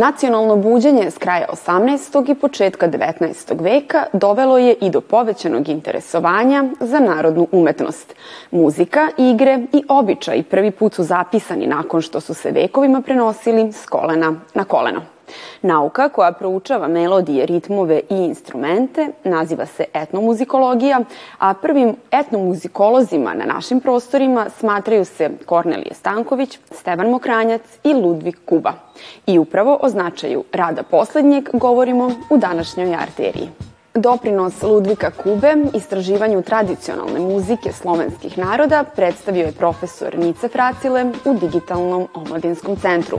Nacionalno buđenje s kraja 18. i početka 19. veka dovelo je i do povećanog interesovanja za narodnu umetnost. Muzika, igre i običaj prvi put su zapisani nakon što su se vekovima prenosili s kolena na koleno. Nauka koja proučava melodije, ritmove i instrumente naziva se etnomuzikologija, a prvim etnomuzikolozima na našim prostorima smatraju se Kornelije Stanković, Stevan Mokranjac i Ludvig Kuba. I upravo o značaju rada poslednjeg govorimo u današnjoj arteriji. Doprinos Ludvika Kube istraživanju tradicionalne muzike slovenskih naroda predstavio je profesor Nice Fracile u Digitalnom omladinskom centru.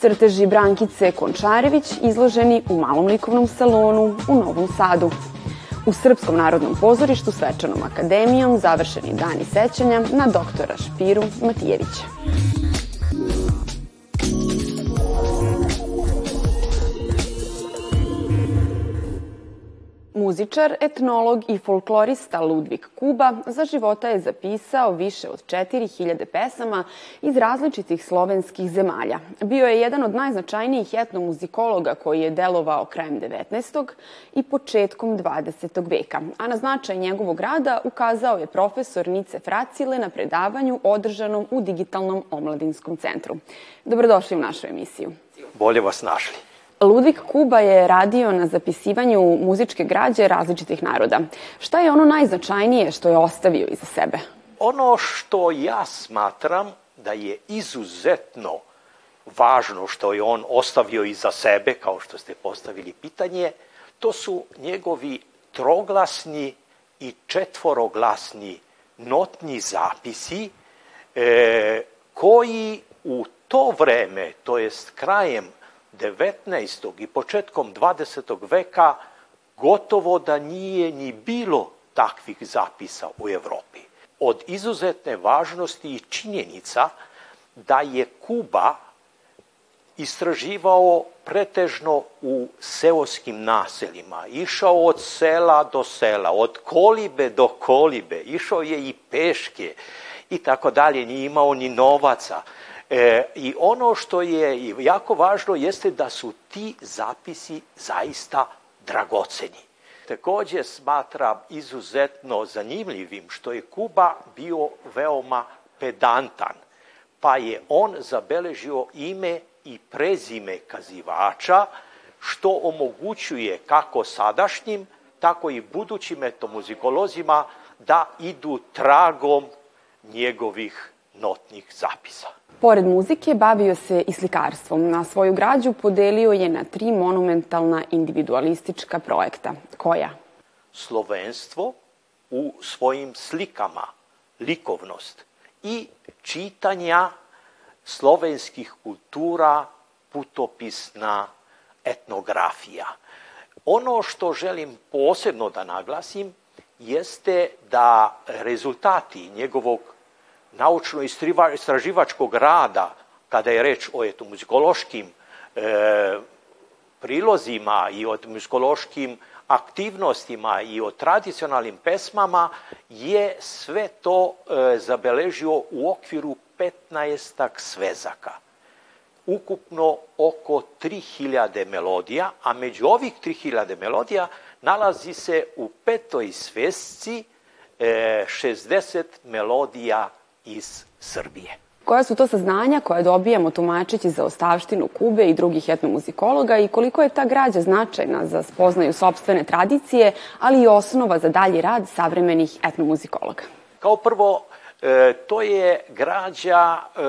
Crteži Brankice Končarević izloženi u Malom likovnom salonu u Novom Sadu. U Srpskom narodnom pozorištu Svečanom akademijom završeni dani sećanja na doktora Špiru Matijevića. Muzičar, etnolog i folklorista Ludvig Kuba za života je zapisao više od 4000 pesama iz različitih slovenskih zemalja. Bio je jedan od najznačajnijih etnomuzikologa koji je delovao krajem 19. i početkom 20. veka, a na značaj njegovog rada ukazao je profesor Nice Fracile na predavanju održanom u Digitalnom omladinskom centru. Dobrodošli u našu emisiju. Bolje vas našli. Ludvig Kuba je radio na zapisivanju muzičke građe različitih naroda. Šta je ono najznačajnije što je ostavio iza sebe? Ono što ja smatram da je izuzetno važno što je on ostavio iza sebe, kao što ste postavili pitanje, to su njegovi troglasni i četvoroglasni notni zapisi e, koji u to vreme, to jest krajem 19. i početkom 20. veka gotovo da nije ni bilo takvih zapisa u Evropi. Od izuzetne važnosti i činjenica da je Kuba istraživao pretežno u seoskim naseljima. Išao od sela do sela, od kolibe do kolibe, išao je i peške i tako dalje, nije imao ni novaca. E, I ono što je jako važno jeste da su ti zapisi zaista dragoceni. Takođe smatram izuzetno zanimljivim što je Kuba bio veoma pedantan, pa je on zabeležio ime i prezime kazivača, što omogućuje kako sadašnjim, tako i budućim etomuzikolozima da idu tragom njegovih notnih zapisa. Pored muzike, bavio se i slikarstvom. Na svoju građu podelio je na tri monumentalna individualistička projekta. Koja? Slovenstvo u svojim slikama, likovnost i čitanja slovenskih kultura, putopisna etnografija. Ono što želim posebno da naglasim jeste da rezultati njegovog naučno-istraživačkog rada, kada je reč o etomuzikološkim e, prilozima i o muzikološkim aktivnostima i o tradicionalnim pesmama, je sve to e, zabeležio u okviru 15 svezaka. Ukupno oko 3000 melodija, a među ovih 3000 melodija nalazi se u petoj svezci e, 60 melodija iz Srbije. Koja su to saznanja koje dobijamo tumačeći za ostavštinu Kube i drugih etnomuzikologa i koliko je ta građa značajna za spoznaju sobstvene tradicije, ali i osnova za dalji rad savremenih etnomuzikologa? Kao prvo, e, to je građa e,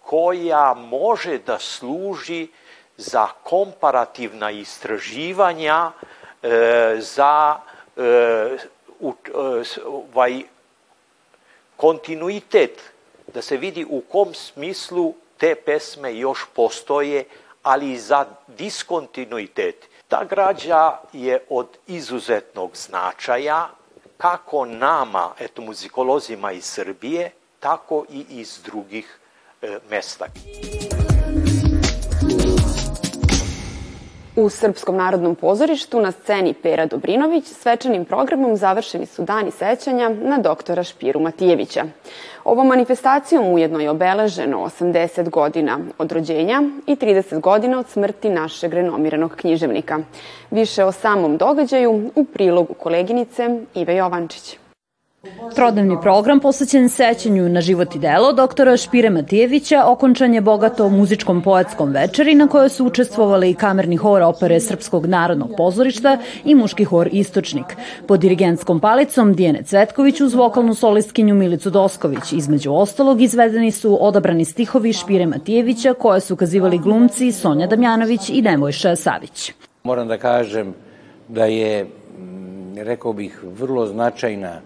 koja može da služi za komparativna istraživanja, e, za ovaj, kontinuitet, da se vidi u kom smislu te pesme još postoje, ali i za diskontinuitet. Ta građa je od izuzetnog značaja kako nama, eto, muzikolozima iz Srbije, tako i iz drugih e, mesta. U Srpskom narodnom pozorištu na sceni Pera Dobrinović svečanim programom završeni su dani sećanja na doktora Špiru Matijevića. Ovom manifestacijom ujedno je obeleženo 80 godina od rođenja i 30 godina od smrti našeg renomiranog književnika. Više o samom događaju u prilogu koleginice Ive Jovančić. Trodnevni program posvećen sećanju na život i delo doktora Špire Matijevića okončan je bogato muzičkom poetskom večeri na kojoj su učestvovali i kamerni hor opere Srpskog narodnog pozorišta i muški hor Istočnik. Pod dirigentskom palicom Dijene Cvetković uz vokalnu solistkinju Milicu Dosković. Između ostalog izvedeni su odabrani stihovi Špire Matijevića koje su ukazivali glumci Sonja Damjanović i Nebojša Savić. Moram da kažem da je, rekao bih, vrlo značajna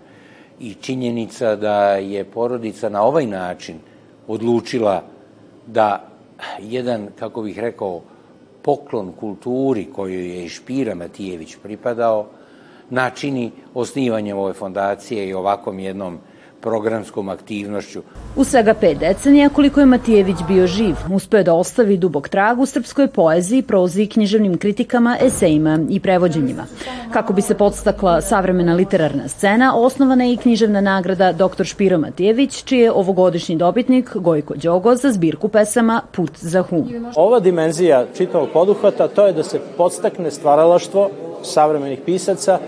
i činjenica da je porodica na ovaj način odlučila da jedan, kako bih rekao, poklon kulturi koju je Špira Matijević pripadao, načini osnivanjem ove fondacije i ovakvom jednom programskom aktivnošću. U svega pet decenija koliko je Matijević bio živ, uspeo da ostavi dubog trag u srpskoj poeziji, prozi, književnim kritikama, esejima i prevođenjima. Kako bi se podstakla savremena literarna scena, osnovana je i književna nagrada dr. Špiro Matijević, čiji je ovogodišnji dobitnik Gojko Đogo za zbirku pesama Put za hum. Ova dimenzija čitavog poduhvata to je da se podstakne stvaralaštvo savremenih pisaca,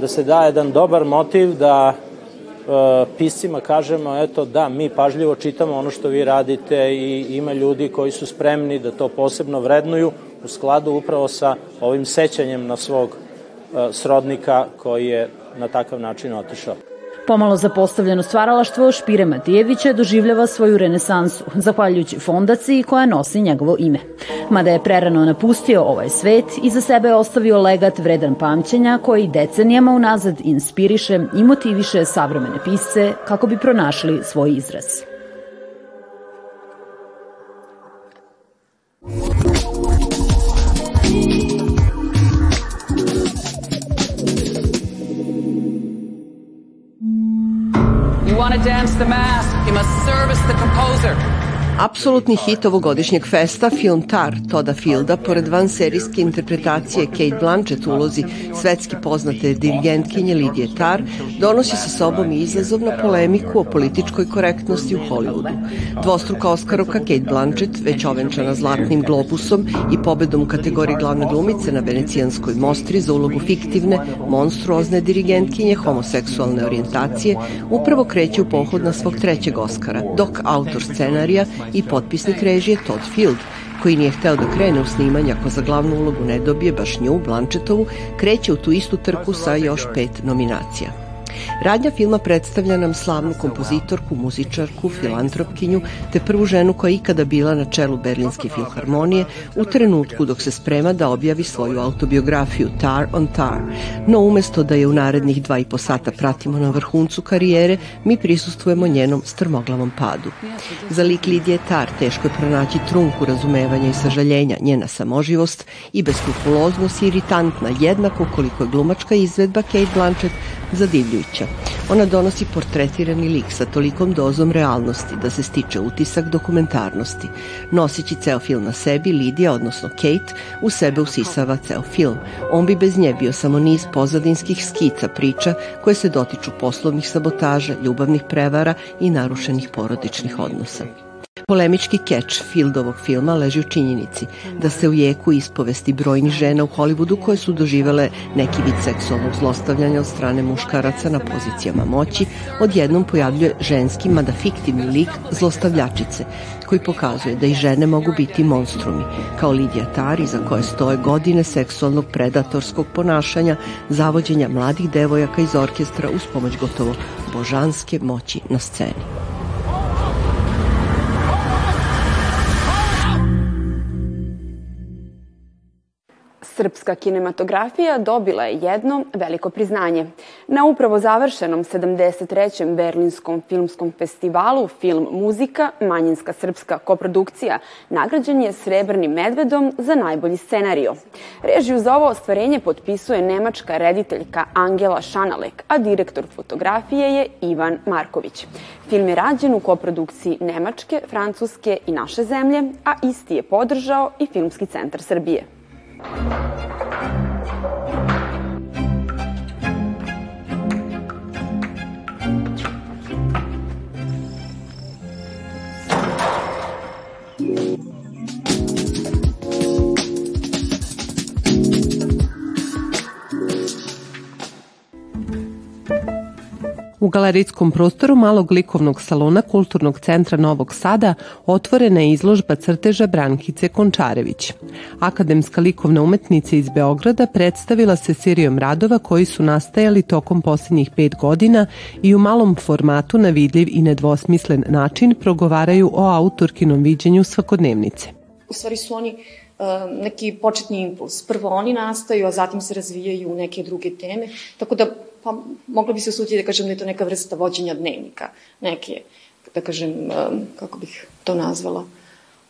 da se da jedan dobar motiv da piscima kažemo, eto da, mi pažljivo čitamo ono što vi radite i ima ljudi koji su spremni da to posebno vrednuju u skladu upravo sa ovim sećanjem na svog e, srodnika koji je na takav način otišao. Pomalo zapostavljeno stvaralaštvo Špire Matijevića doživljava svoju renesansu, zahvaljujući fondaciji koja nosi njegovo ime. Mada je prerano napustio ovaj svet i za sebe ostavio legat vredan pamćenja koji decenijama unazad inspiriše i motiviše savremene pisce kako bi pronašli svoj izraz. Want to dance the mask, you must service the composer. Apsolutni hit ovogodišnjeg festa, film Tar Toda Fielda, pored vanserijske interpretacije Kate Blanchett u ulozi svetski poznate dirigentkinje Lidije Tar, donosi sa sobom i izazov na polemiku o političkoj korektnosti u Hollywoodu. Dvostruka Oskarovka Kate Blanchett, već ovenčana Zlatnim globusom i pobedom u kategoriji glavne glumice na venecijanskoj mostri za ulogu fiktivne, monstruozne dirigentkinje homoseksualne orijentacije, upravo kreće u pohod na svog trećeg Oskara, dok autor scenarija i potpisnik režije Todd Field, koji nije hteo da krene u snimanje ako za glavnu ulogu ne dobije baš nju, Blanchetovu, kreće u tu istu trku sa još pet nominacija. Radnja filma predstavlja nam slavnu kompozitorku, muzičarku, filantropkinju, te prvu ženu koja je ikada bila na čelu Berlinske filharmonije u trenutku dok se sprema da objavi svoju autobiografiju Tar on Tar. No umesto da je u narednih dva i po sata pratimo na vrhuncu karijere, mi prisustujemo njenom strmoglavom padu. Za lik Lidije Tar teško je pronaći trunku razumevanja i sažaljenja, njena samoživost i beskrupuloznost je iritantna, jednako koliko je glumačka izvedba Kate Blanchett zadivljujuća. Ona donosi portretirani lik sa tolikom dozom realnosti da se stiče utisak dokumentarnosti. Nosići ceo film na sebi, Lidija, odnosno Kate, u sebe usisava ceo film. On bi bez nje bio samo niz pozadinskih skica priča koje se dotiču poslovnih sabotaža, ljubavnih prevara i narušenih porodičnih odnosa. Polemički keč Fieldovog filma leži u činjenici da se u jeku ispovesti brojnih žena u Hollywoodu koje su doživele neki vid seksualnog zlostavljanja od strane muškaraca na pozicijama moći, odjednom pojavljuje ženski, mada fiktivni lik zlostavljačice, koji pokazuje da i žene mogu biti monstrumi, kao Lidija Tari za koje stoje godine seksualnog predatorskog ponašanja, zavođenja mladih devojaka iz orkestra uz pomoć gotovo božanske moći na sceni. Srpska kinematografija dobila je jedno veliko priznanje. Na upravo završenom 73. Berlinskom filmskom festivalu Film Muzika, manjinska srpska koprodukcija, nagrađen je Srebrnim medvedom za najbolji scenario. Režiju za ovo ostvarenje potpisuje nemačka rediteljka Angela Šanalek, a direktor fotografije je Ivan Marković. Film je rađen u koprodukciji Nemačke, Francuske i naše zemlje, a isti je podržao i Filmski centar Srbije. うん。U galerijskom prostoru malog likovnog salona Kulturnog centra Novog Sada otvorena je izložba crteža Brankice Končarević. Akademska likovna umetnica iz Beograda predstavila se serijom radova koji su nastajali tokom posljednjih pet godina i u malom formatu na vidljiv i nedvosmislen način progovaraju o autorkinom viđenju svakodnevnice. U stvari su oni uh, neki početni impuls. Prvo oni nastaju, a zatim se razvijaju u neke druge teme. Tako da pa moglo bi se usuditi da kažem da je to neka vrsta vođenja dnevnika, neke, da kažem, kako bih to nazvala,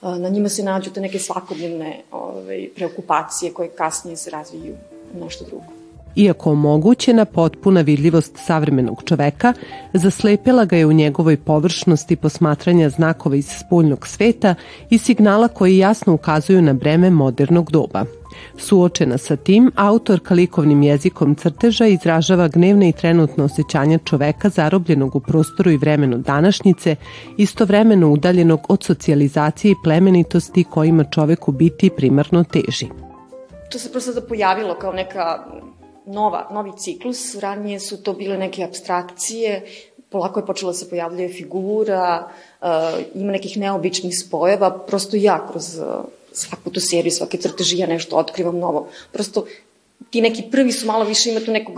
na njima se nađu te neke svakodnevne ovaj, preokupacije koje kasnije se razviju nešto drugo. Iako omogućena potpuna vidljivost savremenog čoveka, zaslepila ga je u njegovoj površnosti posmatranja znakova iz spoljnog sveta i signala koji jasno ukazuju na breme modernog doba – Suočena sa tim, autor likovnim jezikom crteža izražava gnevne i trenutno osjećanja čoveka zarobljenog u prostoru i vremenu današnjice, istovremeno udaljenog od socijalizacije i plemenitosti kojima čovek u biti primarno teži. To se prosto da pojavilo kao neka nova, novi ciklus. Ranije su to bile neke abstrakcije, polako je počela da se pojavljuje figura, uh, ima nekih neobičnih spojeva, prosto ja kroz uh, svaku tu seriju, svake crteži ja nešto otkrivam novo. Prosto ti neki prvi su malo više ima tu nekog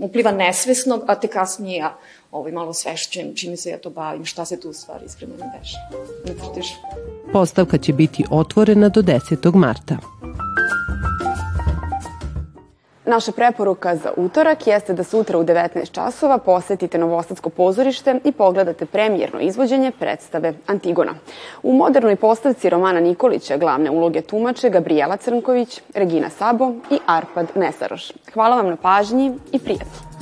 upliva nesvesnog, a te kasnije ja ovaj, malo svešćujem čime se ja to bavim, šta se tu u stvari iskreno ne deša. Ne. Postavka će biti otvorena do 10. marta. Naša preporuka za utorak jeste da sutra u 19 časova posetite Novosadsko pozorište i pogledate premijerno izvođenje predstave Antigona. U modernoj postavci Romana Nikolića glavne uloge tumače Gabriela Crnković, Regina Sabo i Arpad Mesaroš. Hvala vam na pažnji i prijatno.